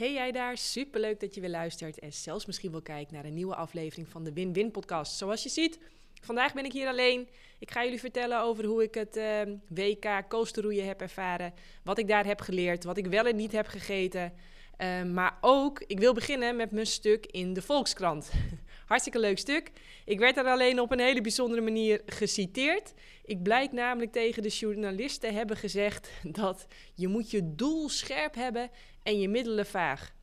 Hey jij daar, superleuk dat je weer luistert en zelfs misschien wel kijkt naar een nieuwe aflevering van de Win-Win podcast. Zoals je ziet, vandaag ben ik hier alleen. Ik ga jullie vertellen over hoe ik het uh, WK coasterroeien heb ervaren, wat ik daar heb geleerd, wat ik wel en niet heb gegeten. Uh, maar ook, ik wil beginnen met mijn stuk in de Volkskrant. Hartstikke leuk stuk. Ik werd er alleen op een hele bijzondere manier geciteerd. Ik blijk namelijk tegen de journalisten hebben gezegd dat je moet je doel scherp hebben en je middelen vaag.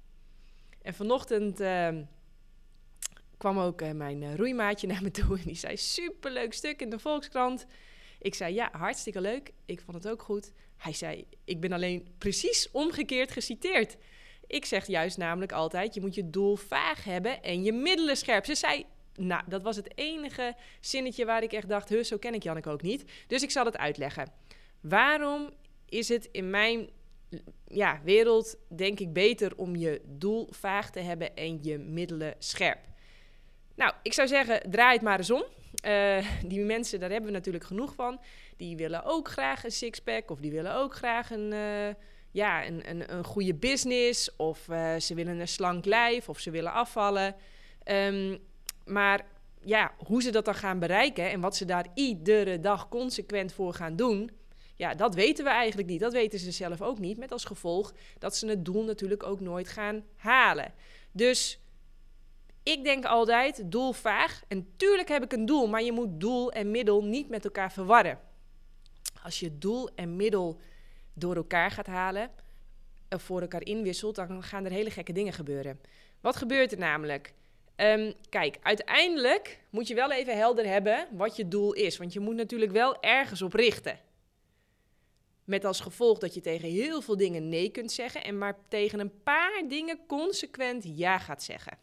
En vanochtend uh, kwam ook uh, mijn uh, roeimaatje naar me toe en die zei superleuk stuk in de Volkskrant. Ik zei ja, hartstikke leuk. Ik vond het ook goed. Hij zei ik ben alleen precies omgekeerd geciteerd. Ik zeg juist namelijk altijd je moet je doel vaag hebben en je middelen scherp. Ze zei nou, dat was het enige zinnetje waar ik echt dacht, zo ken ik Janneke ook niet. Dus ik zal het uitleggen. Waarom is het in mijn ja, wereld, denk ik, beter om je doel vaag te hebben en je middelen scherp? Nou, ik zou zeggen, draai het maar eens om. Uh, die mensen, daar hebben we natuurlijk genoeg van. Die willen ook graag een sixpack of die willen ook graag een, uh, ja, een, een, een goede business. Of uh, ze willen een slank lijf of ze willen afvallen. Um, maar ja, hoe ze dat dan gaan bereiken en wat ze daar iedere dag consequent voor gaan doen, ja, dat weten we eigenlijk niet. Dat weten ze zelf ook niet. Met als gevolg dat ze het doel natuurlijk ook nooit gaan halen. Dus ik denk altijd doel vaag. En tuurlijk heb ik een doel, maar je moet doel en middel niet met elkaar verwarren. Als je doel en middel door elkaar gaat halen, of voor elkaar inwisselt, dan gaan er hele gekke dingen gebeuren. Wat gebeurt er namelijk? Um, kijk, uiteindelijk moet je wel even helder hebben wat je doel is. Want je moet natuurlijk wel ergens op richten. Met als gevolg dat je tegen heel veel dingen nee kunt zeggen en maar tegen een paar dingen consequent ja gaat zeggen.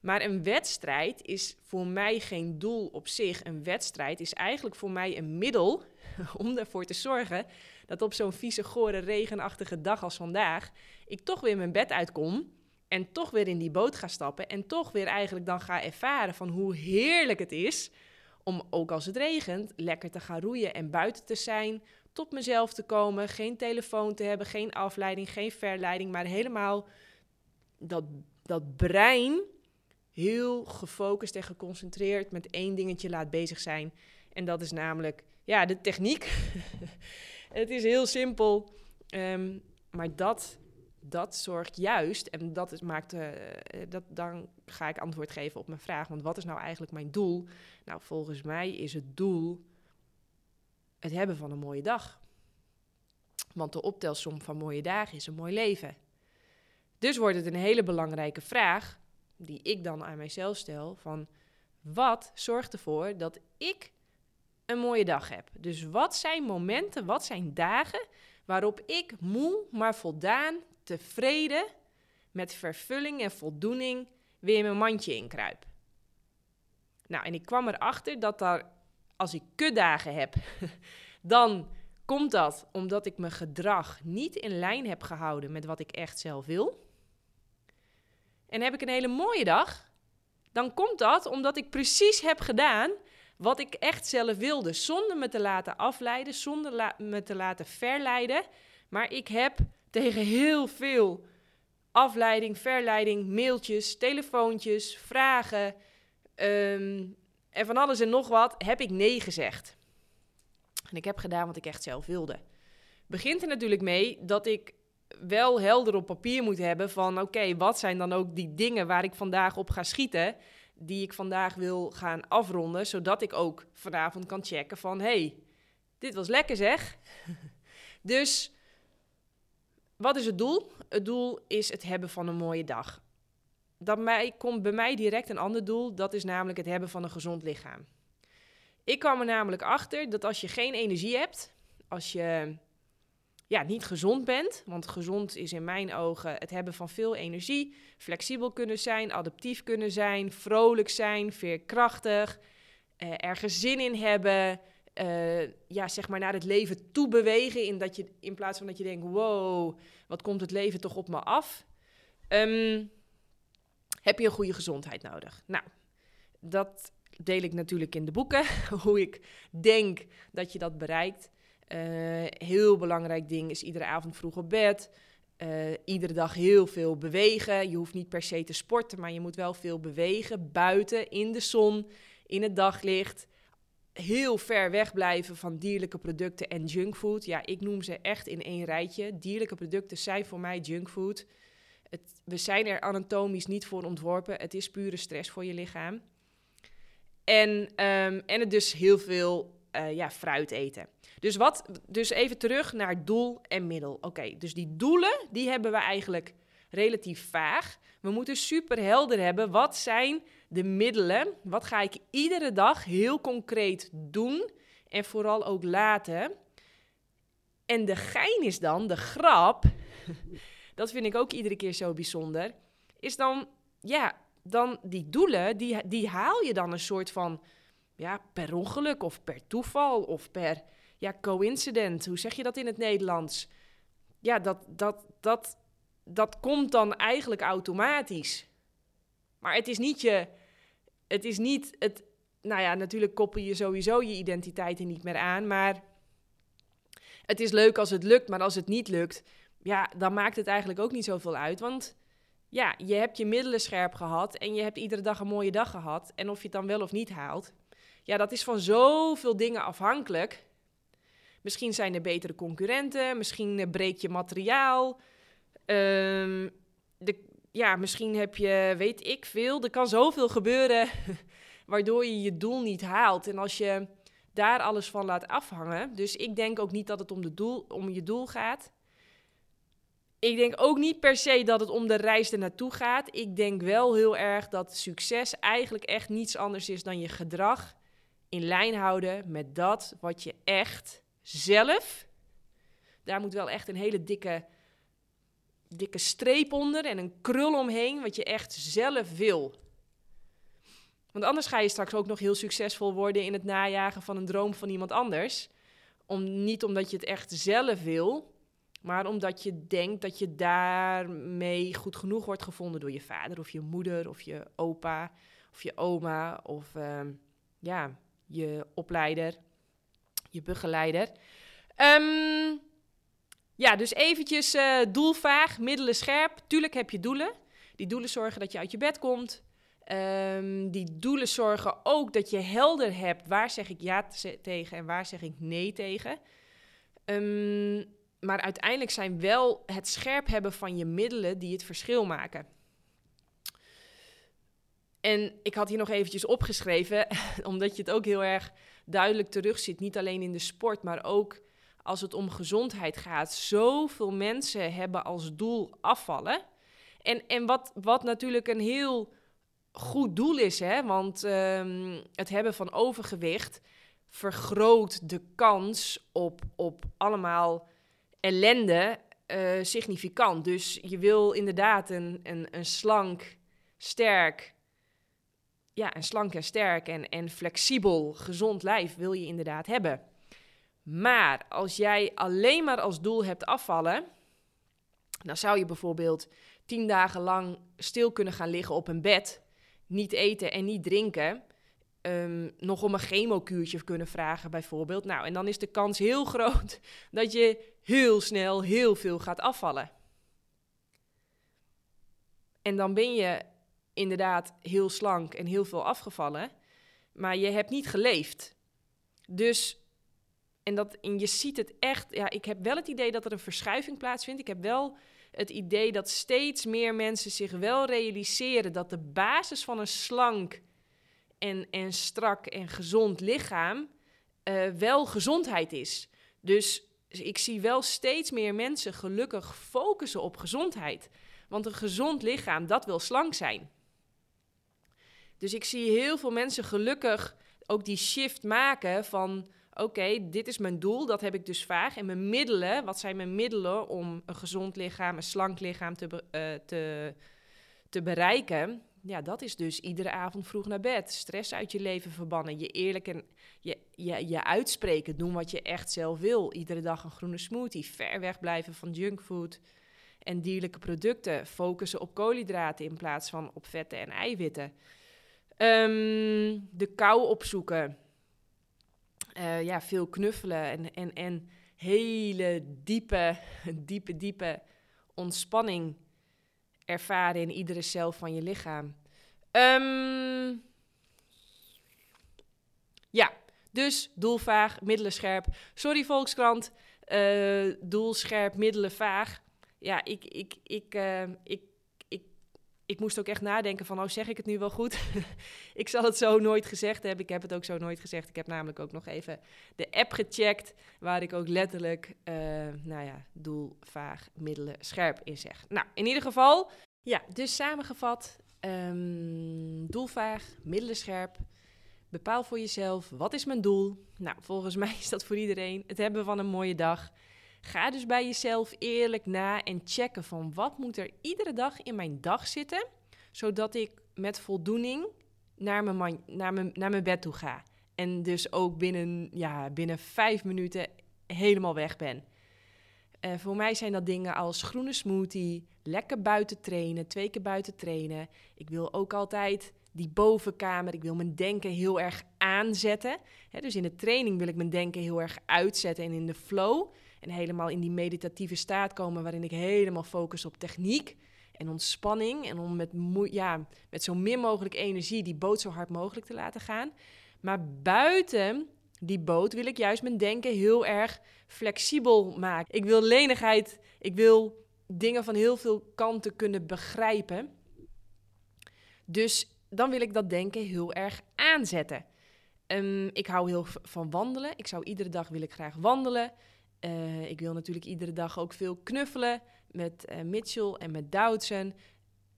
Maar een wedstrijd is voor mij geen doel op zich. Een wedstrijd is eigenlijk voor mij een middel om ervoor te zorgen dat op zo'n vieze, gore, regenachtige dag als vandaag ik toch weer mijn bed uitkom en toch weer in die boot ga stappen en toch weer eigenlijk dan ga ervaren van hoe heerlijk het is om ook als het regent lekker te gaan roeien en buiten te zijn, tot mezelf te komen, geen telefoon te hebben, geen afleiding, geen verleiding, maar helemaal dat, dat brein heel gefocust en geconcentreerd met één dingetje laat bezig zijn. En dat is namelijk, ja, de techniek. het is heel simpel, um, maar dat dat zorgt juist, en dat maakt, uh, dat, dan ga ik antwoord geven op mijn vraag. Want wat is nou eigenlijk mijn doel? Nou, volgens mij is het doel het hebben van een mooie dag. Want de optelsom van mooie dagen is een mooi leven. Dus wordt het een hele belangrijke vraag, die ik dan aan mijzelf stel, van wat zorgt ervoor dat ik een mooie dag heb? Dus wat zijn momenten, wat zijn dagen waarop ik moe, maar voldaan tevreden, met vervulling en voldoening weer mijn mandje inkruip. Nou, en ik kwam erachter dat daar, als ik kuddagen heb, dan komt dat omdat ik mijn gedrag niet in lijn heb gehouden met wat ik echt zelf wil. En heb ik een hele mooie dag, dan komt dat omdat ik precies heb gedaan wat ik echt zelf wilde, zonder me te laten afleiden, zonder me te laten verleiden. Maar ik heb tegen heel veel afleiding, verleiding, mailtjes, telefoontjes, vragen um, en van alles en nog wat heb ik nee gezegd. En ik heb gedaan wat ik echt zelf wilde. Begint er natuurlijk mee dat ik wel helder op papier moet hebben van oké, wat zijn dan ook die dingen waar ik vandaag op ga schieten, die ik vandaag wil gaan afronden, zodat ik ook vanavond kan checken van hey, dit was lekker zeg. dus wat is het doel? Het doel is het hebben van een mooie dag. Dat mij, komt bij mij direct een ander doel, dat is namelijk het hebben van een gezond lichaam. Ik kwam er namelijk achter dat als je geen energie hebt, als je ja, niet gezond bent, want gezond is in mijn ogen het hebben van veel energie, flexibel kunnen zijn, adaptief kunnen zijn, vrolijk zijn, veerkrachtig, eh, ergens zin in hebben, uh, ja, zeg maar naar het leven toe bewegen. In, dat je, in plaats van dat je denkt, wow, wat komt het leven toch op me af? Um, heb je een goede gezondheid nodig? Nou, dat deel ik natuurlijk in de boeken. hoe ik denk dat je dat bereikt. Uh, heel belangrijk ding is iedere avond vroeg op bed. eh, iedere dag heel veel bewegen. Je hoeft niet per se te sporten, maar je moet wel veel bewegen. Buiten, in de zon, in het daglicht. Heel ver weg blijven van dierlijke producten en junkfood. Ja, ik noem ze echt in één rijtje. Dierlijke producten zijn voor mij junkfood. We zijn er anatomisch niet voor ontworpen. Het is pure stress voor je lichaam. En, ehm, en het dus heel veel uh, ja, fruit eten. Dus, wat, dus even terug naar doel en middel. Oké, dus die doelen, die hebben we eigenlijk relatief vaag. We moeten super helder hebben, wat zijn de middelen? Wat ga ik iedere dag heel concreet doen en vooral ook laten? En de gein is dan, de grap, dat vind ik ook iedere keer zo bijzonder, is dan, ja, dan die doelen, die, die haal je dan een soort van, ja, per ongeluk of per toeval of per, ja, coincident. Hoe zeg je dat in het Nederlands? Ja, dat, dat, dat, dat komt dan eigenlijk automatisch. Maar het is niet je, het is niet het, nou ja, natuurlijk koppel je sowieso je identiteit er niet meer aan, maar het is leuk als het lukt, maar als het niet lukt, ja, dan maakt het eigenlijk ook niet zoveel uit, want ja, je hebt je middelen scherp gehad en je hebt iedere dag een mooie dag gehad. En of je het dan wel of niet haalt, ja, dat is van zoveel dingen afhankelijk. Misschien zijn er betere concurrenten, misschien breek je materiaal. Um, de, ja, misschien heb je, weet ik veel, er kan zoveel gebeuren waardoor je je doel niet haalt. En als je daar alles van laat afhangen, dus ik denk ook niet dat het om, de doel, om je doel gaat. Ik denk ook niet per se dat het om de reis er naartoe gaat. Ik denk wel heel erg dat succes eigenlijk echt niets anders is dan je gedrag in lijn houden met dat wat je echt zelf. Daar moet wel echt een hele dikke, dikke streep onder en een krul omheen, wat je echt zelf wil. Want anders ga je straks ook nog heel succesvol worden in het najagen van een droom van iemand anders. Om, niet omdat je het echt zelf wil, maar omdat je denkt dat je daarmee goed genoeg wordt gevonden door je vader of je moeder of je opa of je oma of uh, ja, je opleider, je begeleider. Um, ja, dus eventjes uh, doelvaag, middelen scherp. Tuurlijk heb je doelen. Die doelen zorgen dat je uit je bed komt. Um, die doelen zorgen ook dat je helder hebt waar zeg ik ja tegen en waar zeg ik nee tegen. Um, maar uiteindelijk zijn wel het scherp hebben van je middelen die het verschil maken. En ik had hier nog eventjes opgeschreven, omdat je het ook heel erg duidelijk terugziet. Niet alleen in de sport, maar ook als het om gezondheid gaat. Zoveel mensen hebben als doel afvallen. En, en wat, wat natuurlijk een heel goed doel is, hè? want um, het hebben van overgewicht vergroot de kans op, op allemaal ellende uh, significant. Dus je wil inderdaad een, een, een slank, sterk, ja, een slank en sterk en, en flexibel, gezond lijf wil je inderdaad hebben. Maar als jij alleen maar als doel hebt afvallen, dan zou je bijvoorbeeld tien dagen lang stil kunnen gaan liggen op een bed, niet eten en niet drinken. Um, nog om een chemokuurtje kunnen vragen, bijvoorbeeld. Nou, en dan is de kans heel groot dat je heel snel heel veel gaat afvallen. En dan ben je inderdaad heel slank en heel veel afgevallen, maar je hebt niet geleefd. Dus, en, dat, en je ziet het echt, ja, ik heb wel het idee dat er een verschuiving plaatsvindt. Ik heb wel het idee dat steeds meer mensen zich wel realiseren dat de basis van een slank en, en strak en gezond lichaam uh, wel gezondheid is. Dus ik zie wel steeds meer mensen gelukkig focussen op gezondheid. Want een gezond lichaam, dat wil slank zijn. Dus ik zie heel veel mensen gelukkig ook die shift maken van... oké, dit is mijn doel, dat heb ik dus vaag. En mijn middelen, wat zijn mijn middelen om een gezond lichaam, een slank lichaam te, uh, te, te bereiken? ja, dat is dus iedere avond vroeg naar bed. Stress uit je leven verbannen. Je eerlijk en je, je, je uitspreken. Doen wat je echt zelf wil. Iedere dag een groene smoothie. Ver weg blijven van junkfood en dierlijke producten. Focussen op koolhydraten in plaats van op vetten en eiwitten. Um, de kou opzoeken. Uh, ja, veel knuffelen en, en, en hele diepe, diepe, diepe ontspanning ervaren in iedere cel van je lichaam. Ehm, ja, dus doelvaag, middelen scherp. Sorry Volkskrant, uh, doel scherp, middelen vaag. Ja, ik, ik, ik, uh, ik ik moest ook echt nadenken van, oh zeg ik het nu wel goed? ik zal het zo nooit gezegd hebben. Ik heb het ook zo nooit gezegd. Ik heb namelijk ook nog even de app gecheckt, waar ik ook letterlijk, uh, nou ja, doel, vaag, middelen, scherp in zeg. Nou, in ieder geval, ja, dus samengevat, um, doelvaag, middelen scherp. Bepaal voor jezelf, wat is mijn doel? Nou, volgens mij is dat voor iedereen het hebben van een mooie dag. Ga dus bij jezelf eerlijk na en checken van wat moet er iedere dag in mijn dag zitten, zodat ik met voldoening naar mijn, man, naar mijn, naar mijn bed toe ga. En dus ook binnen, ja, binnen vijf minuten helemaal weg ben. Uh, voor mij zijn dat dingen als groene smoothie, lekker buiten trainen, twee keer buiten trainen. Ik wil ook altijd die bovenkamer, ik wil mijn denken heel erg aanzetten. dus in de training wil ik mijn denken heel erg uitzetten en in de flow en helemaal in die meditatieve staat komen waarin ik helemaal focus op techniek en ontspanning en om met, ja, met zo min mogelijk energie die boot zo hard mogelijk te laten gaan. Maar buiten die boot wil ik juist mijn denken heel erg flexibel maken. Ik wil lenigheid, ik wil dingen van heel veel kanten kunnen begrijpen. Dus dan wil ik dat denken heel erg aanzetten. Um, ik hou heel van wandelen. Ik zou iedere dag wil ik graag wandelen. Uh, ik wil natuurlijk iedere dag ook veel knuffelen met uh, Mitchell en met Doutzen.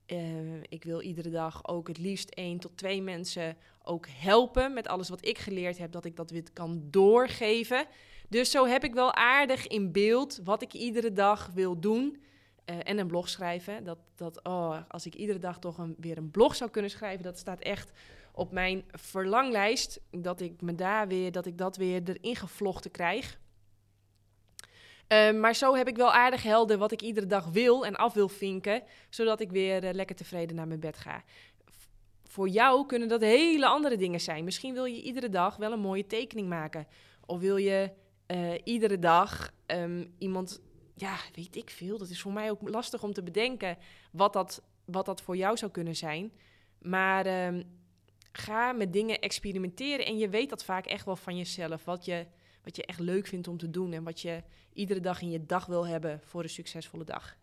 Uh, ik wil iedere dag ook het liefst één tot twee mensen ook helpen met alles wat ik geleerd heb, dat ik dat weer kan doorgeven. Dus zo heb ik wel aardig in beeld wat ik iedere dag wil doen. en een blog schrijven. Dat, dat, oh, als ik iedere dag toch een, weer een blog zou kunnen schrijven, dat staat echt op mijn verlanglijst. Dat ik me daar weer, dat ik dat weer erin gevlochten krijg. Ehm, maar zo heb ik wel aardig helder wat ik iedere dag wil en af wil vinken, zodat ik weer uh, lekker tevreden naar mijn bed ga. voor jou kunnen dat hele andere dingen zijn. Misschien wil je iedere dag wel een mooie tekening maken. Of wil je uh, iedere dag um, iemand, ja, weet ik veel. Dat is voor mij ook lastig om te bedenken wat dat, wat dat voor jou zou kunnen zijn. Maar um, ga met dingen experimenteren en je weet dat vaak echt wel van jezelf. Wat je wat je echt leuk vindt om te doen en wat je iedere dag in je dag wil hebben voor een succesvolle dag.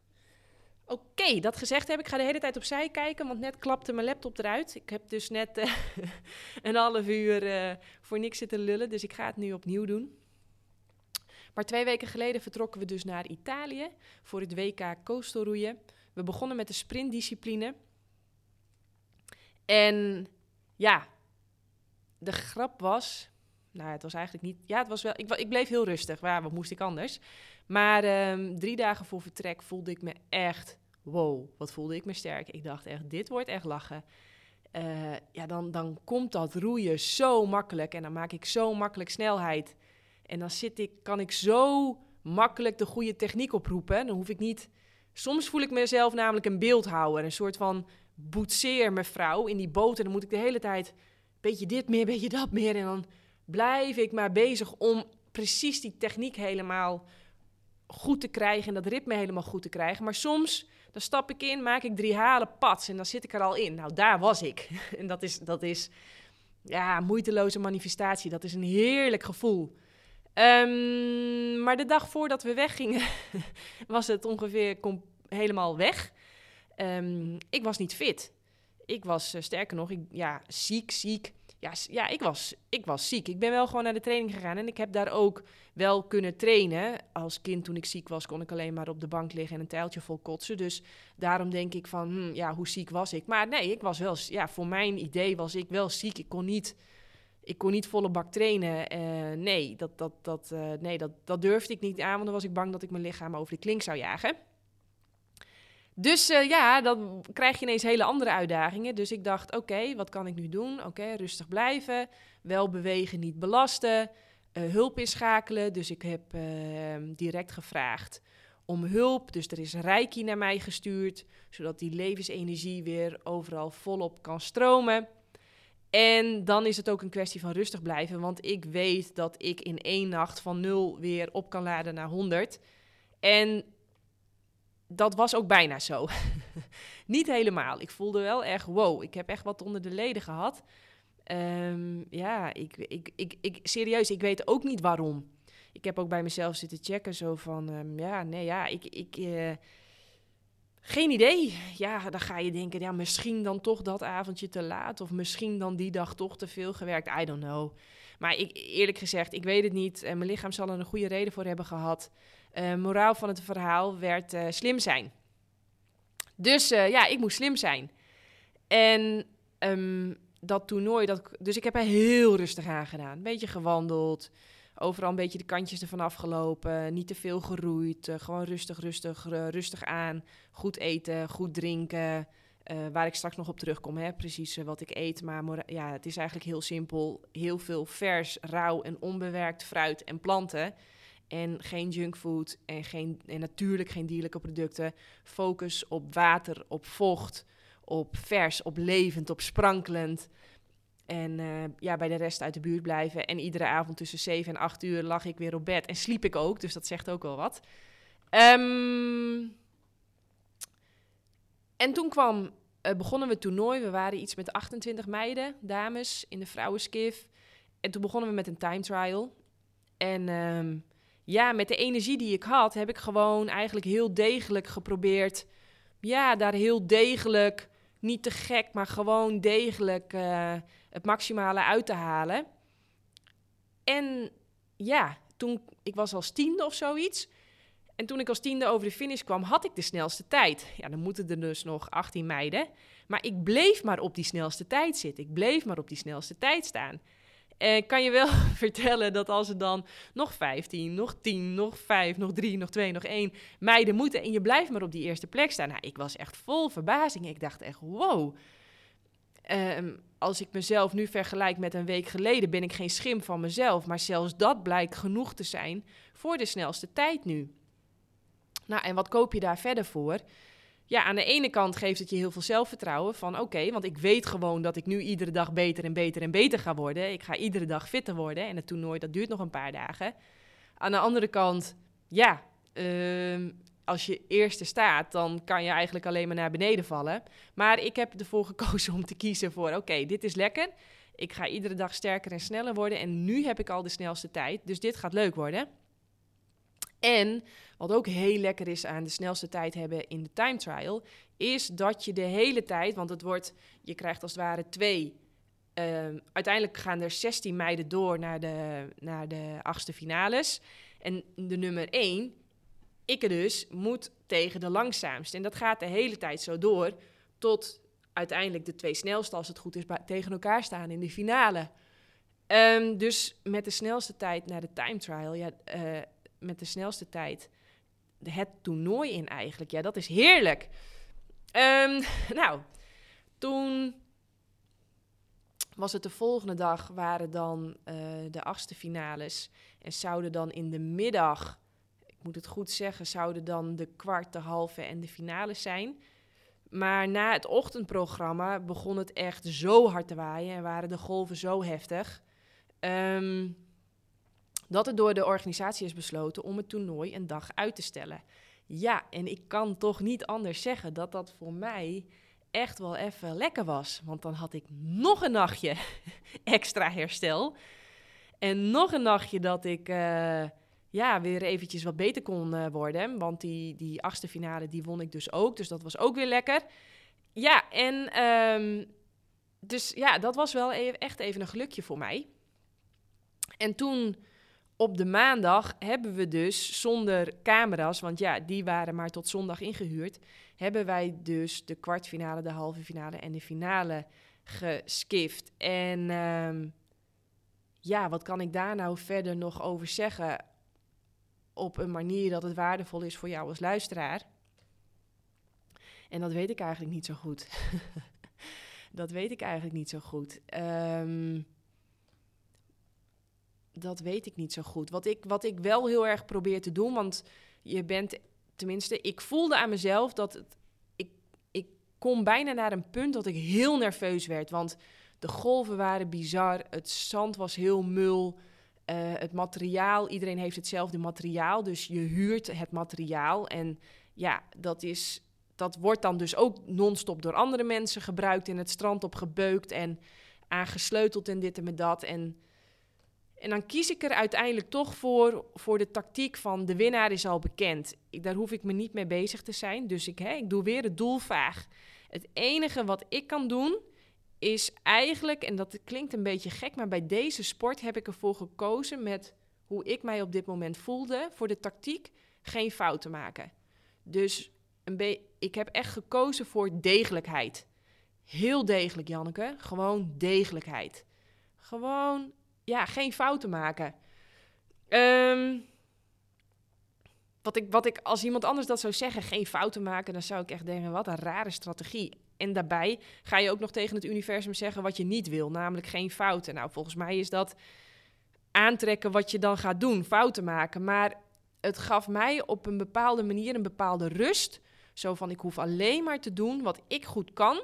Oké, dat gezegd heb ik. ga de hele tijd opzij kijken, want net klapte mijn laptop eruit. Ik heb dus net uh, een half uur uh, voor niks zitten lullen, dus ik ga het nu opnieuw doen. Maar twee weken geleden vertrokken we dus naar Italië voor het WK coastalroeien. We begonnen met de sprintdiscipline. En ja, de grap was, nou, het was eigenlijk niet. Ja, het was wel. Ik, ik bleef heel rustig. Maar wat moest ik anders? Maar um, drie dagen voor vertrek voelde ik me echt. Wow, wat voelde ik me sterk. Ik dacht echt, dit wordt echt lachen. Uh, ja, dan, dan komt dat roeien zo makkelijk. En dan maak ik zo makkelijk snelheid. En dan zit ik, kan ik zo makkelijk de goede techniek oproepen. Dan hoef ik niet. Soms voel ik mezelf namelijk een beeldhouwer. Een soort van boetseer mevrouw in die boot. En dan moet ik de hele tijd. Beetje dit meer, beetje dat meer. En dan blijf ik maar bezig om precies die techniek helemaal goed te krijgen en dat ritme helemaal goed te krijgen. Maar soms, dan stap ik in, maak ik drie halen pads en dan zit ik er al in. Nou, daar was ik. en dat is, dat is ja, moeiteloze manifestatie. Dat is een heerlijk gevoel. Um, maar de dag voordat we weggingen, was het ongeveer helemaal weg. Um, ik was niet fit. Ik was, uh, sterker nog, ik, ja, ziek, ziek ja, ja ik, was, ik was ziek. Ik ben wel gewoon naar de training gegaan en ik heb daar ook wel kunnen trainen. Als kind toen ik ziek was, kon ik alleen maar op de bank liggen en een tijltje vol kotsen. Dus daarom denk ik van, hm, ja, hoe ziek was ik? Maar nee, ik was wel, ja, voor mijn idee was ik wel ziek. Ik kon niet, ik kon niet volle bak trainen. Uh, nee, dat, dat, dat, uh, nee dat, dat durfde ik niet aan, want dan was ik bang dat ik mijn lichaam over de klink zou jagen. Dus uh, ja, dan krijg je ineens hele andere uitdagingen. Dus ik dacht, oké, wat kan ik nu doen? Oké, rustig blijven, wel bewegen, niet belasten, uh, hulp inschakelen. Dus ik heb uh, direct gevraagd om hulp. Dus er is Reiki naar mij gestuurd, zodat die levensenergie weer overal volop kan stromen. En dan is het ook een kwestie van rustig blijven, want ik weet dat ik in één nacht van nul weer op kan laden naar 100. En dat was ook bijna zo. Niet helemaal. Ik voelde wel echt, wow, ik heb echt wat onder de leden gehad. Ehm, ja, ik, ik, ik, ik, serieus, ik weet ook niet waarom. Ik heb ook bij mezelf zitten checken, zo van, ehm, ja, nee, ja, ik, ik, uh, geen idee. Ja, dan ga je denken, ja, misschien dan toch dat avondje te laat, of misschien dan die dag toch te veel gewerkt, I don't know. Maar ik, eerlijk gezegd, ik weet het niet. Uh, mijn lichaam zal er een goede reden voor hebben gehad. Uh, moraal van het verhaal werd slim zijn. Dus ja, ik moest slim zijn. En um, dat toernooi, dat, dus ik heb er heel rustig aan gedaan. Een beetje gewandeld, overal een beetje de kantjes ervan afgelopen, niet te veel geroeid, gewoon rustig, rustig, rustig aan. Goed eten, goed drinken, uh, waar ik straks nog op terugkom, hè, precies wat ik eet. Maar ja, het is eigenlijk heel simpel. Heel veel vers, rauw en onbewerkt fruit en planten. En geen junkfood en, geen, en natuurlijk geen dierlijke producten. Focus op water, op vocht, op vers, op levend, op sprankelend. En uh, ja, bij de rest uit de buurt blijven. En iedere avond tussen 7 en 8 uur lag ik weer op bed. En sliep ik ook, dus dat zegt ook wel wat. Um, en toen kwam, uh, begonnen we het toernooi. We waren iets met 28 meiden, dames, in de vrouwenskif. En toen begonnen we met een time trial. En um, ja, met de energie die ik had, heb ik gewoon eigenlijk heel degelijk geprobeerd. Ja, daar heel degelijk niet te gek, maar gewoon degelijk uh, het maximale uit te halen. En ja, toen ik was als tiende of zoiets. En toen ik als tiende over de finish kwam, had ik de snelste tijd. Ja, dan moeten er dus nog 18 meiden. Maar ik bleef maar op die snelste tijd zitten. Ik bleef maar op die snelste tijd staan. En kan je wel vertellen dat als er dan nog 15, nog 10, nog 5, nog 3, nog 2, nog 1 meiden moeten en je blijft maar op die eerste plek staan. Nou, ik was echt vol verbazing. Ik dacht echt, wow. Um, als ik mezelf nu vergelijk met een week geleden, ben ik geen schim van mezelf. Maar zelfs dat blijkt genoeg te zijn voor de snelste tijd nu. Nou, en wat koop je daar verder voor? ja, aan de ene kant geeft het je heel veel zelfvertrouwen van oké, want ik weet gewoon dat ik nu iedere dag beter en beter en beter ga worden. Ik ga iedere dag fitter worden en het toernooi dat duurt nog een paar dagen. Aan de andere kant, ja, uh, als je eerste staat, dan kan je eigenlijk alleen maar naar beneden vallen. Maar ik heb ervoor gekozen om te kiezen voor oké, dit is lekker. Ik ga iedere dag sterker en sneller worden en nu heb ik al de snelste tijd, dus dit gaat leuk worden. En wat ook heel lekker is aan de snelste tijd hebben in de time trial, is dat je de hele tijd, want het wordt, je krijgt als het ware twee. Uh, uiteindelijk gaan er 16 meiden door naar de, naar de achtste finales. En de nummer 1, ik dus, moet tegen de langzaamste. En dat gaat de hele tijd zo door tot uiteindelijk de twee snelste, als het goed is, tegen elkaar staan in de finale. Um, dus met de snelste tijd naar de time trial, ja, uh, met de snelste tijd het toernooi in eigenlijk. Ja, dat is heerlijk. Um, nou, toen was het de volgende dag, waren dan uh, de achtste finales. En zouden dan in de middag, ik moet het goed zeggen, zouden dan de kwart, de halve en de finales zijn. Maar na het ochtendprogramma begon het echt zo hard te waaien en waren de golven zo heftig. Um, dat het door de organisatie is besloten om het toernooi een dag uit te stellen. Ja, en ik kan toch niet anders zeggen dat dat voor mij echt wel even lekker was. Want dan had ik nog een nachtje extra herstel. En nog een nachtje dat ik uh, ja, weer eventjes wat beter kon uh, worden. Want die, die achtste finale die won ik dus ook. Dus dat was ook weer lekker. Ja, en um, dus ja, dat was wel even, echt even een gelukje voor mij. En toen op de maandag hebben we dus zonder camera's, want ja, die waren maar tot zondag ingehuurd, hebben wij dus de kwartfinale, de halve finale en de finale geskift. En um, ja, wat kan ik daar nou verder nog over zeggen? Op een manier dat het waardevol is voor jou als luisteraar. En dat weet ik eigenlijk niet zo goed. dat weet ik eigenlijk niet zo goed. Um, dat weet ik niet zo goed. Wat ik, wat ik wel heel erg probeer te doen, want je bent, tenminste, ik voelde aan mezelf dat het, ik, ik kom bijna naar een punt dat ik heel nerveus werd. Want de golven waren bizar, het zand was heel mul. Uh, het materiaal, iedereen heeft hetzelfde materiaal, dus je huurt het materiaal. En Ja, dat, is, dat wordt dan dus ook non-stop door andere mensen gebruikt. In het strand op gebeukt en aangesleuteld en dit en dat. En, en dan kies ik er uiteindelijk toch voor, voor de tactiek van de winnaar is al bekend. Daar hoef ik me niet mee bezig te zijn. Dus ik, hè, ik doe weer het doel vaag. Het enige wat ik kan doen is eigenlijk, en dat klinkt een beetje gek, maar bij deze sport heb ik ervoor gekozen met hoe ik mij op dit moment voelde, voor de tactiek geen fouten maken. Dus een ik heb echt gekozen voor degelijkheid. Heel degelijk, Janneke. Gewoon degelijkheid. Gewoon, ja, geen fouten maken. Um, wat ik, wat ik, als iemand anders dat zou zeggen, geen fouten maken, dan zou ik echt denken, wat een rare strategie. En daarbij ga je ook nog tegen het universum zeggen wat je niet wil, namelijk geen fouten. Nou, volgens mij is dat aantrekken wat je dan gaat doen, fouten maken. Maar het gaf mij op een bepaalde manier een bepaalde rust. Zo van, ik hoef alleen maar te doen wat ik goed kan.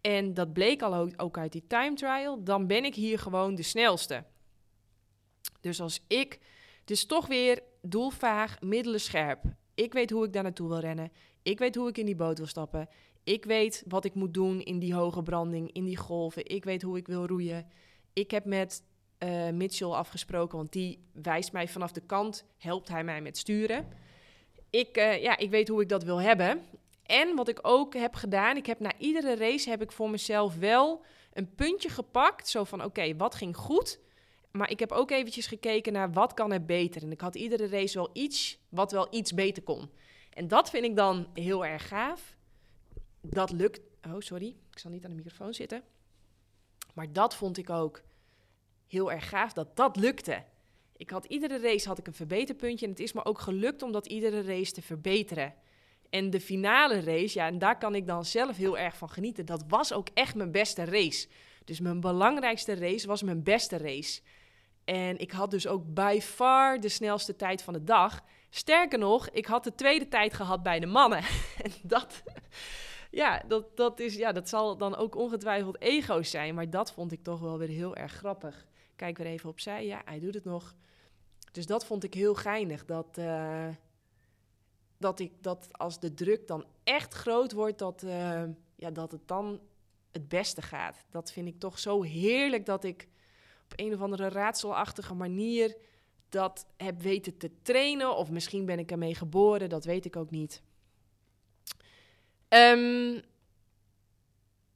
En dat bleek al ook uit die time trial. Dan ben ik hier gewoon de snelste. Dus als ik, dus toch weer doelvaag, middelen scherp. Ik weet hoe ik daar naartoe wil rennen. Ik weet hoe ik in die boot wil stappen. Ik weet wat ik moet doen in die hoge branding, in die golven. Ik weet hoe ik wil roeien. Ik heb met uh, Mitchell afgesproken, want die wijst mij vanaf de kant, helpt hij mij met sturen. Ik, uh, ja, ik weet hoe ik dat wil hebben. En wat ik ook heb gedaan, ik heb na iedere race heb ik voor mezelf wel een puntje gepakt. Zo van, oké, wat ging goed? Maar ik heb ook eventjes gekeken naar wat kan er beter. En ik had iedere race wel iets wat wel iets beter kon. En dat vind ik dan heel erg gaaf. Dat lukt. Oh, sorry. Ik zal niet aan de microfoon zitten. Maar dat vond ik ook heel erg gaaf dat dat lukte. Ik had iedere race had ik een verbeterpuntje. En het is me ook gelukt om dat iedere race te verbeteren. En de finale race, ja, en daar kan ik dan zelf heel erg van genieten. Dat was ook echt mijn beste race. Dus mijn belangrijkste race was mijn beste race. En ik had dus ook by far de snelste tijd van de dag. Sterker nog, ik had de tweede tijd gehad bij de mannen. en dat, ja, dat, dat, is, ja, dat zal dan ook ongetwijfeld ego's zijn. Maar dat vond ik toch wel weer heel erg grappig. Kijk weer even opzij. Ja, hij doet het nog. Dus dat vond ik heel geinig. Dat, uh, dat, ik, dat als de druk dan echt groot wordt, dat, uh, ja, dat het dan het beste gaat. Dat vind ik toch zo heerlijk dat ik op een of andere raadselachtige manier dat heb weten te trainen. Of misschien ben ik ermee geboren, dat weet ik ook niet. Um,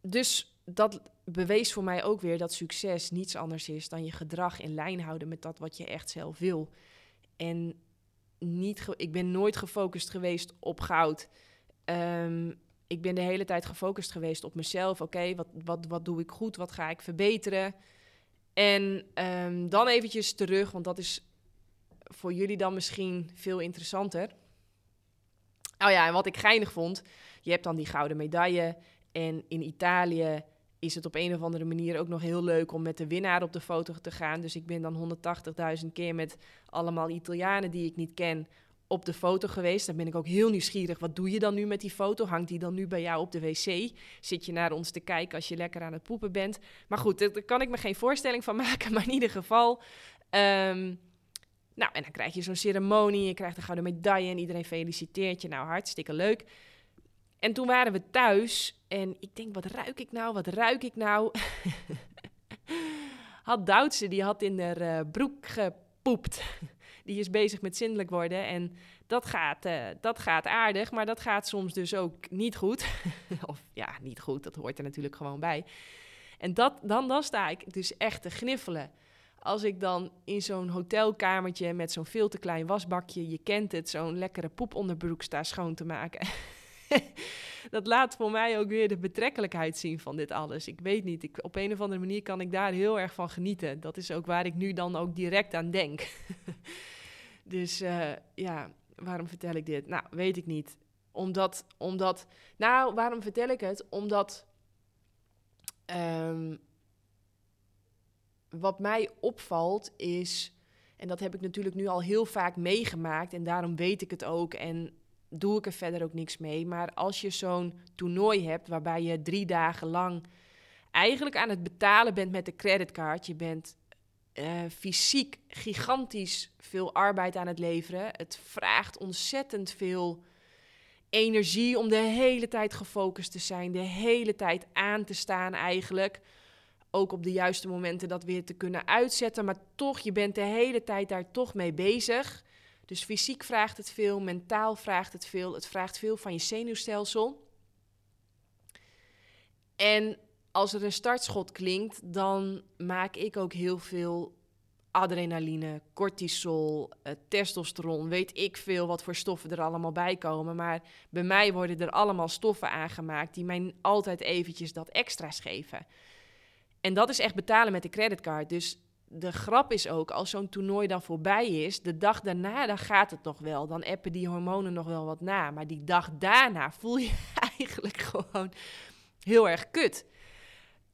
dus dat bewees voor mij ook weer dat succes niets anders is dan je gedrag in lijn houden met dat wat je echt zelf wil. En niet ik ben nooit gefocust geweest op goud. Um, ik ben de hele tijd gefocust geweest op mezelf. Oké, wat, wat, wat doe ik goed? Wat ga ik verbeteren? En um, dan eventjes terug, want dat is voor jullie dan misschien veel interessanter. Oh ja, en wat ik geinig vond, je hebt dan die gouden medaille. En in Italië is het op een of andere manier ook nog heel leuk om met de winnaar op de foto te gaan. Dus ik ben dan 180.000 keer met allemaal Italianen die ik niet ken op de foto geweest. Dan ben ik ook heel nieuwsgierig. Wat doe je dan nu met die foto? Hangt die dan nu bij jou op de wc? Zit je naar ons te kijken als je lekker aan het poepen bent? Maar goed, daar kan ik me geen voorstelling van maken. Maar in ieder geval. Um, nou, en dan krijg je zo'n ceremonie. Je krijgt een gouden medaille en iedereen feliciteert je. Nou, hartstikke leuk. En toen waren we thuis en ik denk, wat ruik ik nou? Wat ruik ik nou? had Duitse, die had in de uh, broek gepoept die is bezig met zindelijk worden. En dat gaat, uh, dat gaat aardig, maar dat gaat soms dus ook niet goed. of ja, niet goed, dat hoort er natuurlijk gewoon bij. En dat, dan, dan sta ik dus echt te gniffelen. Als ik dan in zo'n hotelkamertje met zo'n veel te klein wasbakje, je kent het, zo'n lekkere poeponderbroek sta schoon te maken. dat laat voor mij ook weer de betrekkelijkheid zien van dit alles. Ik weet niet, ik, op een of andere manier kan ik daar heel erg van genieten. Dat is ook waar ik nu dan ook direct aan denk. dus uh, ja, waarom vertel ik dit? Nou, weet ik niet. Omdat, omdat nou, waarom vertel ik het? Omdat um, wat mij opvalt is, en dat heb ik natuurlijk nu al heel vaak meegemaakt en daarom weet ik het ook en doe ik er verder ook niks mee. Maar als je zo'n toernooi hebt waarbij je drie dagen lang eigenlijk aan het betalen bent met de creditcard, je bent uh, fysiek gigantisch veel arbeid aan het leveren. Het vraagt ontzettend veel energie om de hele tijd gefocust te zijn, de hele tijd aan te staan eigenlijk. Ook op de juiste momenten dat weer te kunnen uitzetten, maar toch, je bent de hele tijd daar toch mee bezig. Dus fysiek vraagt het veel, mentaal vraagt het veel, het vraagt veel van je zenuwstelsel. En als er een startschot klinkt, dan maak ik ook heel veel adrenaline, cortisol, uh, testosteron, weet ik veel wat voor stoffen er allemaal bij komen. Maar bij mij worden er allemaal stoffen aangemaakt die mij altijd eventjes dat extra's geven. En dat is echt betalen met de creditcard. Dus de grap is ook, als zo'n toernooi dan voorbij is, de dag daarna, dan gaat het nog wel. Dan appen die hormonen nog wel wat na. Maar die dag daarna voel je eigenlijk gewoon heel erg kut.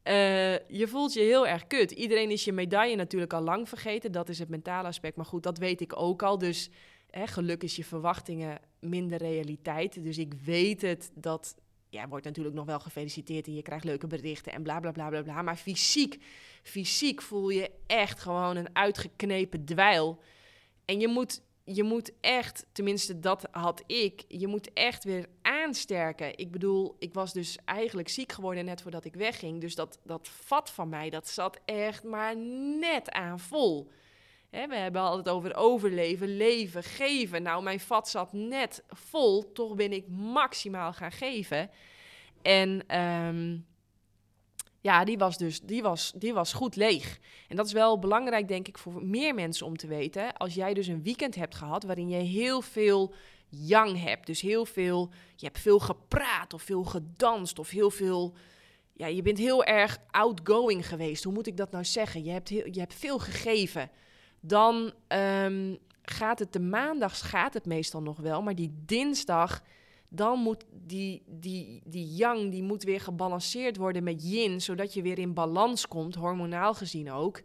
Uh, je voelt je heel erg kut. Iedereen is je medaille natuurlijk al lang vergeten. Dat is het mentale aspect. Maar goed, dat weet ik ook al. Dus hè, geluk is je verwachtingen minder realiteit. Dus ik weet het dat. Ja, wordt natuurlijk nog wel gefeliciteerd en je krijgt leuke berichten en bla bla bla bla bla. Maar fysiek, fysiek voel je echt gewoon een uitgeknepen dweil. En je moet je moet echt, tenminste dat had ik, je moet echt weer aansterken. Ik bedoel, ik was dus eigenlijk ziek geworden net voordat ik wegging. Dus dat, dat vat van mij, dat zat echt maar net aan vol. we hebben altijd over overleven, leven, geven. Nou, mijn vat zat net vol, toch ben ik maximaal gaan geven. En um, ja, die was dus die was, die was goed leeg. En dat is wel belangrijk, denk ik, voor meer mensen om te weten. Als jij dus een weekend hebt gehad waarin je heel veel yang hebt. Dus heel veel, je hebt veel gepraat of veel gedanst of heel veel... Ja, je bent heel erg outgoing geweest. Hoe moet ik dat nou zeggen? Je hebt, heel, je hebt veel gegeven. Dan um, gaat het, de maandags gaat het meestal nog wel, maar die dinsdag dan moet die, die, die yang die moet weer gebalanceerd worden met yin, zodat je weer in balans komt, hormonaal gezien ook.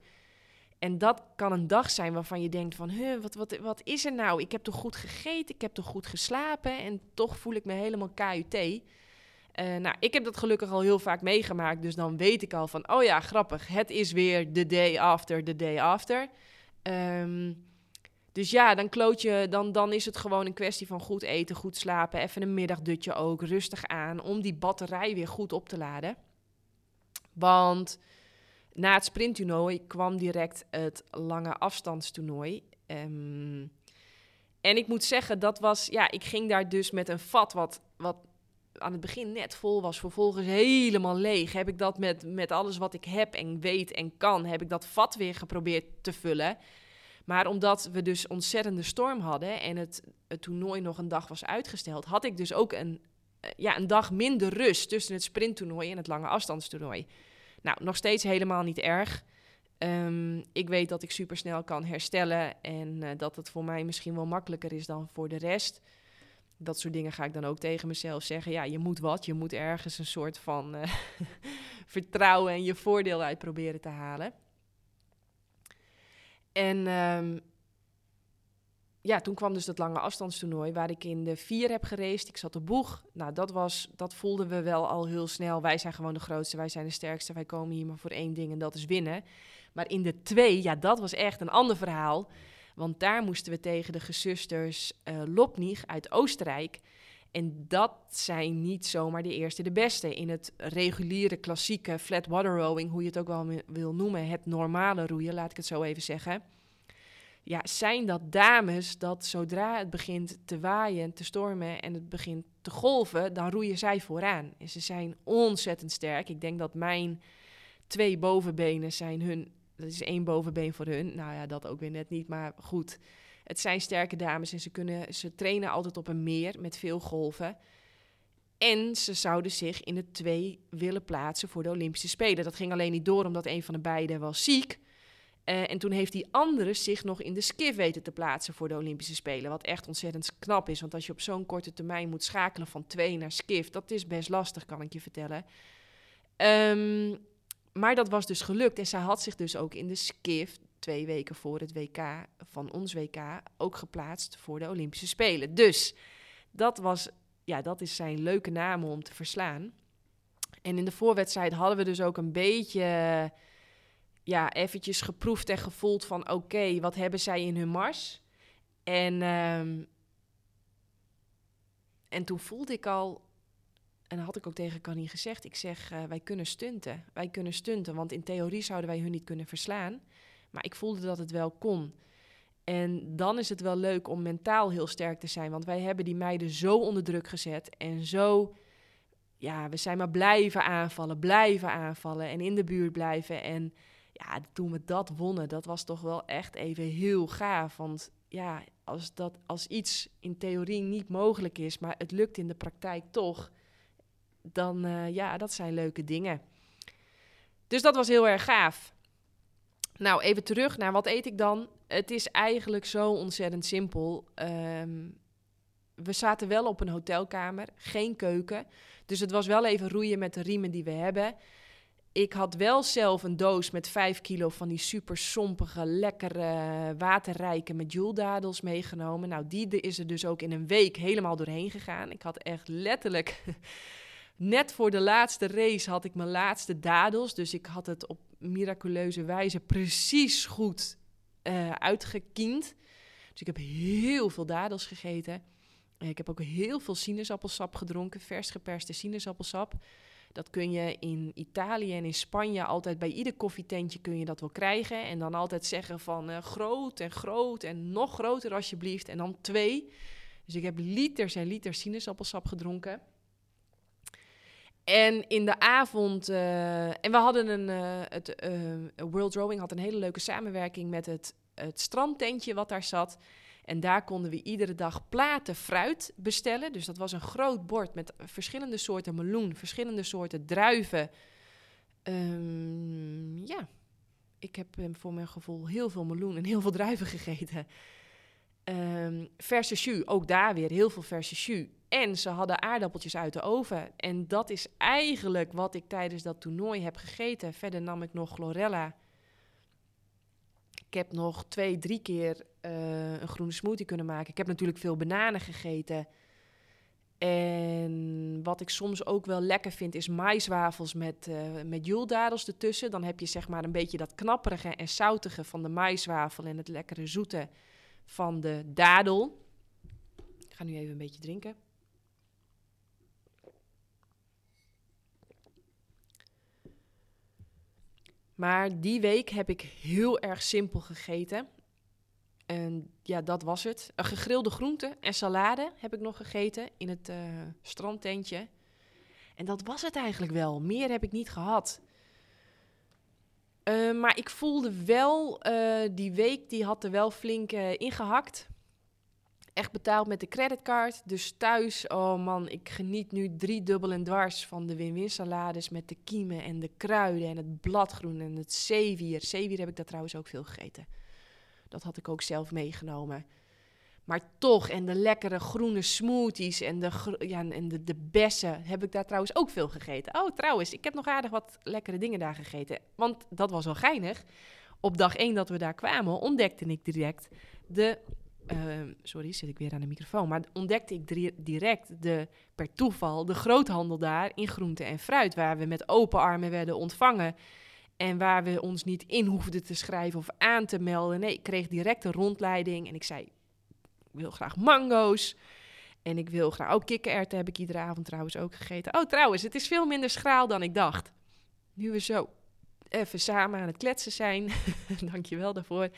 En dat kan een dag zijn waarvan je denkt van, huh, wat, wat, wat is er nou? Ik heb toch goed gegeten, ik heb toch goed geslapen en toch voel ik me helemaal KUT. Eh, nou, ik heb dat gelukkig al heel vaak meegemaakt, dus dan weet ik al van, oh ja, grappig, het is weer the day after, the day after. Um, dus ja, dan kloot je, dan, dan is het gewoon een kwestie van goed eten, goed slapen, even een middagdutje ook, rustig aan, om die batterij weer goed op te laden. Want na het sprinttoernooi kwam direct het lange afstandstoernooi. Um, en ik moet zeggen, dat was, ja, ik ging daar dus met een vat wat, wat aan het begin net vol was, vervolgens helemaal leeg. Heb ik dat met, met alles wat ik heb en weet en kan, heb ik dat vat weer geprobeerd te vullen. Maar omdat we dus ontzettende storm hadden en het, het toernooi nog een dag was uitgesteld, had ik dus ook een, eh, ja, een dag minder rust tussen het sprinttoernooi en het lange afstandstoernooi. Nou, nog steeds helemaal niet erg. Um, ik weet dat ik supersnel kan herstellen en uh, dat het voor mij misschien wel makkelijker is dan voor de rest. Dat soort dingen ga ik dan ook tegen mezelf zeggen. Ja, je moet wat. Je moet ergens een soort van uh, vertrouwen en je voordeel uit proberen te halen. En um, ja, toen kwam dus dat lange afstandstoernooi waar ik in de vier heb gereisd. Ik zat op boeg. Nou, dat, was, dat voelden we wel al heel snel. Wij zijn gewoon de grootste, wij zijn de sterkste. Wij komen hier maar voor één ding en dat is winnen. Maar in de twee, ja, dat was echt een ander verhaal. Want daar moesten we tegen de gezusters uh, Lopnig uit Oostenrijk. En dat zijn niet zomaar de eerste de beste. In het reguliere, klassieke flat water rowing, hoe je het ook wel wil noemen, het normale roeien, laat ik het zo even zeggen. Ja, zijn dat dames dat zodra het begint te waaien, te stormen en het begint te golven, dan roeien zij vooraan. En ze zijn ontzettend sterk. Ik denk dat mijn twee bovenbenen zijn hun, dat is één bovenbeen voor hun. Nou ja, dat ook weer net niet, maar goed. Het zijn sterke dames en ze, kunnen, ze trainen altijd op een meer met veel golven. En ze zouden zich in de twee willen plaatsen voor de Olympische Spelen. Dat ging alleen niet door omdat een van de beiden was ziek. Uh, en toen heeft die andere zich nog in de skiff weten te plaatsen voor de Olympische Spelen. Wat echt ontzettend knap is. Want als je op zo'n korte termijn moet schakelen van twee naar skiff, dat is best lastig, kan ik je vertellen. Um, maar dat was dus gelukt. En zij had zich dus ook in de skiff twee weken voor het WK van ons WK ook geplaatst voor de Olympische Spelen. Dus dat was, ja, dat is zijn leuke naam om te verslaan. En in de voorwedstrijd hadden we dus ook een beetje, ja, eventjes geproefd en gevoeld van, oké, wat hebben zij in hun mars? En, um, En toen voelde ik al, en dat had ik ook tegen Connie gezegd, ik zeg, uh, wij kunnen stunten. Wij kunnen stunten, want in theorie zouden wij hun niet kunnen verslaan. Maar ik voelde dat het wel kon. En dan is het wel leuk om mentaal heel sterk te zijn. Want wij hebben die meiden zo onder druk gezet. En zo, ja, we zijn maar blijven aanvallen, blijven aanvallen. En in de buurt blijven. En ja, toen we dat wonnen, dat was toch wel echt even heel gaaf. Want ja, als, dat, als iets in theorie niet mogelijk is, maar het lukt in de praktijk toch. Dan uh, ja, dat zijn leuke dingen. Dus dat was heel erg gaaf. Nou, even terug naar wat eet ik dan? Het is eigenlijk zo ontzettend simpel. Um, we zaten wel op een hotelkamer, geen keuken. Dus het was wel even roeien met de riemen die we hebben. Ik had wel zelf een doos met 5 kilo van die super sompige, lekkere, waterrijke met joeldadels meegenomen. Nou, die is er dus ook in een week helemaal doorheen gegaan. Ik had echt letterlijk Net voor de laatste race had ik mijn laatste dadels. Dus ik had het op miraculeuze wijze precies goed uh, uitgekiend. Dus ik heb heel veel dadels gegeten. Ik heb ook heel veel sinaasappelsap gedronken, vers geperste sinaasappelsap. Dat kun je in Italië en in Spanje altijd bij ieder koffietentje kun je dat wel krijgen. En dan altijd zeggen van uh, groot en groot en nog groter alsjeblieft. En dan twee. Dus ik heb liters en liters sinaasappelsap gedronken. En in de avond. Uh, en we hadden een. Uh, het uh, World Rowing had een hele leuke samenwerking met het, het strandtentje wat daar zat. En daar konden we iedere dag platen fruit bestellen. Dus dat was een groot bord met verschillende soorten meloen, verschillende soorten druiven. Um, ja, ik heb voor mijn gevoel heel veel meloen en heel veel druiven gegeten. Um, verse jus, ook daar weer heel veel verse jus. En ze hadden aardappeltjes uit de oven. En dat is eigenlijk wat ik tijdens dat toernooi heb gegeten. Verder nam ik nog chlorella. Ik heb nog twee, drie keer uh, een groene smoothie kunnen maken. Ik heb natuurlijk veel bananen gegeten. En wat ik soms ook wel lekker vind, is maiswafels met, uh, met joeldadels ertussen. Dan heb je zeg maar een beetje dat knapperige en zoutige van de maiswafel en het lekkere zoete van de dadel. Ik ga nu even een beetje drinken. Maar die week heb ik heel erg simpel gegeten. En ja, dat was het. Een gegrilde groente en salade heb ik nog gegeten in het uh, strandtentje. En dat was het eigenlijk wel. Meer heb ik niet gehad. Uh, maar ik voelde wel, uh, die week die had er wel flink ingehakt echt betaald met de creditcard. Dus thuis, oh man, ik geniet nu drie dubbel en dwars van de win-win salades met de kiemen en de kruiden en het bladgroen en het zeewier. Zeewier heb ik daar trouwens ook veel gegeten. Dat had ik ook zelf meegenomen. Maar toch, en de lekkere groene smoothies en de, ja, en de, de bessen heb ik daar trouwens ook veel gegeten. Oh, trouwens, ik heb nog aardig wat lekkere dingen daar gegeten. Want dat was wel geinig. Op dag één dat we daar kwamen, ontdekte ik direct de Ehm, sorry, zit ik weer aan de microfoon. Maar ontdekte ik direct de, per toeval de groothandel daar in groente en fruit. Waar we met open armen werden ontvangen. En waar we ons niet in hoefden te schrijven of aan te melden. Nee, ik kreeg direct een rondleiding. En ik zei: Ik wil graag mango's. En ik wil graag. Ook oh, kikkererwten heb ik iedere avond trouwens ook gegeten. Oh, trouwens, het is veel minder schraal dan ik dacht. Nu we zo even samen aan het kletsen zijn. Dank je wel daarvoor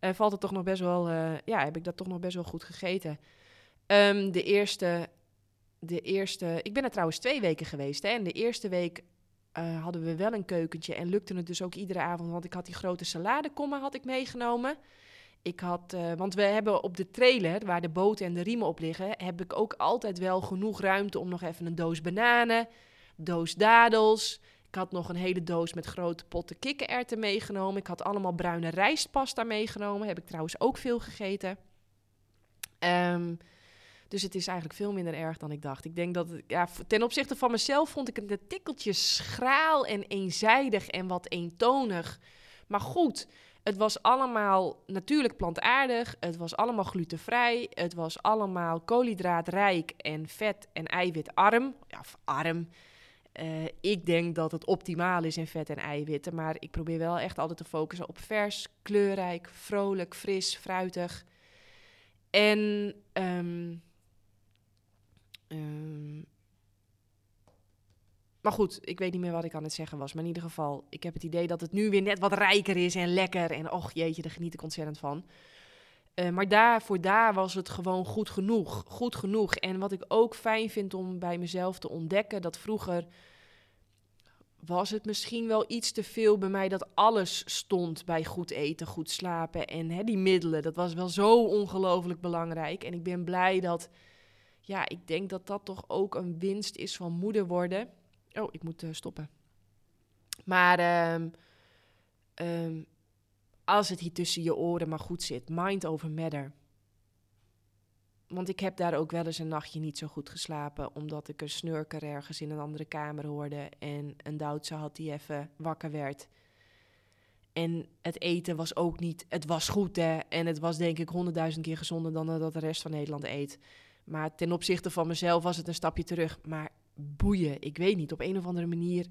uh, valt het toch nog best wel, uh, ja, heb ik dat toch nog best wel goed gegeten. Um, de eerste, de eerste, ik ben er trouwens twee weken geweest. Hè, en de eerste week uh, hadden we wel een keukentje en lukte het dus ook iedere avond, want ik had die grote saladekommen had ik meegenomen. Ik had, want we hebben op de trailer, waar de boten en de riemen op liggen, heb ik ook altijd wel genoeg ruimte om nog even een doos bananen, doos dadels, ik had nog een hele doos met grote potten kikkererwten meegenomen. Ik had allemaal bruine rijstpasta meegenomen. Heb ik trouwens ook veel gegeten. Um, dus het is eigenlijk veel minder erg dan ik dacht. Ik denk dat, ja, ten opzichte van mezelf vond ik het een tikkeltje schraal en eenzijdig en wat eentonig. Maar goed, het was allemaal natuurlijk plantaardig. Het was allemaal glutenvrij. Het was allemaal koolhydraatrijk en vet- en eiwitarm. Ja, arm. Uh, ik denk dat het optimaal is in vet en eiwitten, maar ik probeer wel echt altijd te focussen op vers, kleurrijk, vrolijk, fris, fruitig. En um, Ehm, maar goed, ik weet niet meer wat ik aan het zeggen was. Maar in ieder geval, ik heb het idee dat het nu weer net wat rijker is en lekker. En och jeetje, daar geniet ik ontzettend van. Uh, maar daar, voor daar was het gewoon goed genoeg. Goed genoeg. En wat ik ook fijn vind om bij mezelf te ontdekken, dat vroeger was het misschien wel iets te veel bij mij dat alles stond bij goed eten, goed slapen en hè, die middelen. Dat was wel zo ongelooflijk belangrijk. En ik ben blij dat, ja, ik denk dat dat toch ook een winst is van moeder worden. Oh, ik moet uh, stoppen. Maar um, um, als het hier tussen je oren maar goed zit, mind over matter. Want ik heb daar ook wel eens een nachtje niet zo goed geslapen, omdat ik een snurker ergens in een andere kamer hoorde en een Duitse had die even wakker werd. En het eten was ook niet, het was goed hè, en het was denk ik honderdduizend keer gezonder dan dat de rest van Nederland eet. Maar ten opzichte van mezelf was het een stapje terug. Maar boeien, ik weet niet, op een of andere manier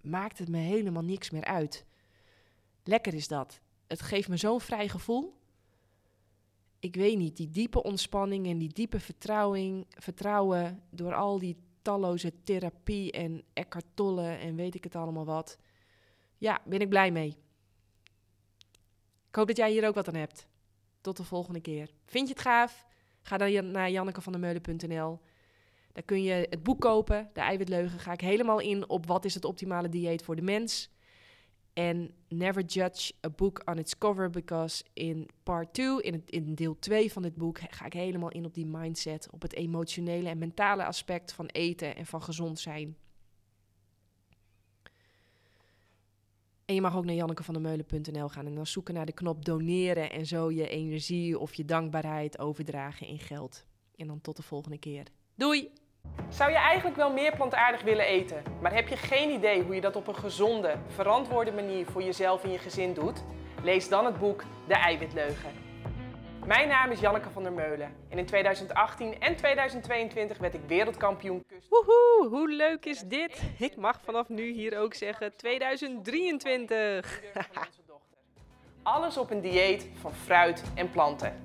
maakt het me helemaal niks meer uit. Lekker is dat het geeft me zo'n vrij gevoel. Ik weet niet, die diepe ontspanning en die diepe vertrouwing, vertrouwen door al die talloze therapie en Eckhart Tolle en weet ik het allemaal wat. Ja, ben ik blij mee. Ik hoop dat jij hier ook wat aan hebt. Tot de volgende keer. Vind je het gaaf? Ga dan naar jannekevandermeulen.nl. Daar kun je het boek kopen, De Eiwitleugen. Ga ik helemaal in op wat is het optimale dieet voor de mens. En never judge a book on its cover, because in part 2, in, in deel 2 van dit boek, ga ik helemaal in op die mindset, op het emotionele en mentale aspect van eten en van gezond zijn. En je mag ook naar jannekevandermeulen.nl gaan en dan zoeken naar de knop doneren en zo je energie of je dankbaarheid overdragen in geld. En dan tot de volgende keer. Doei! Zou je eigenlijk wel meer plantaardig willen eten, maar heb je geen idee hoe je dat op een gezonde, verantwoorde manier voor jezelf en je gezin doet? Lees dan het boek De Eiwitleugen. Mijn naam is Janneke van der Meulen en in 2018 en 2022 werd ik wereldkampioen kust. Woehoe, hoe leuk is dit? Ik mag vanaf nu hier ook zeggen 2023. Alles op een dieet van fruit en planten.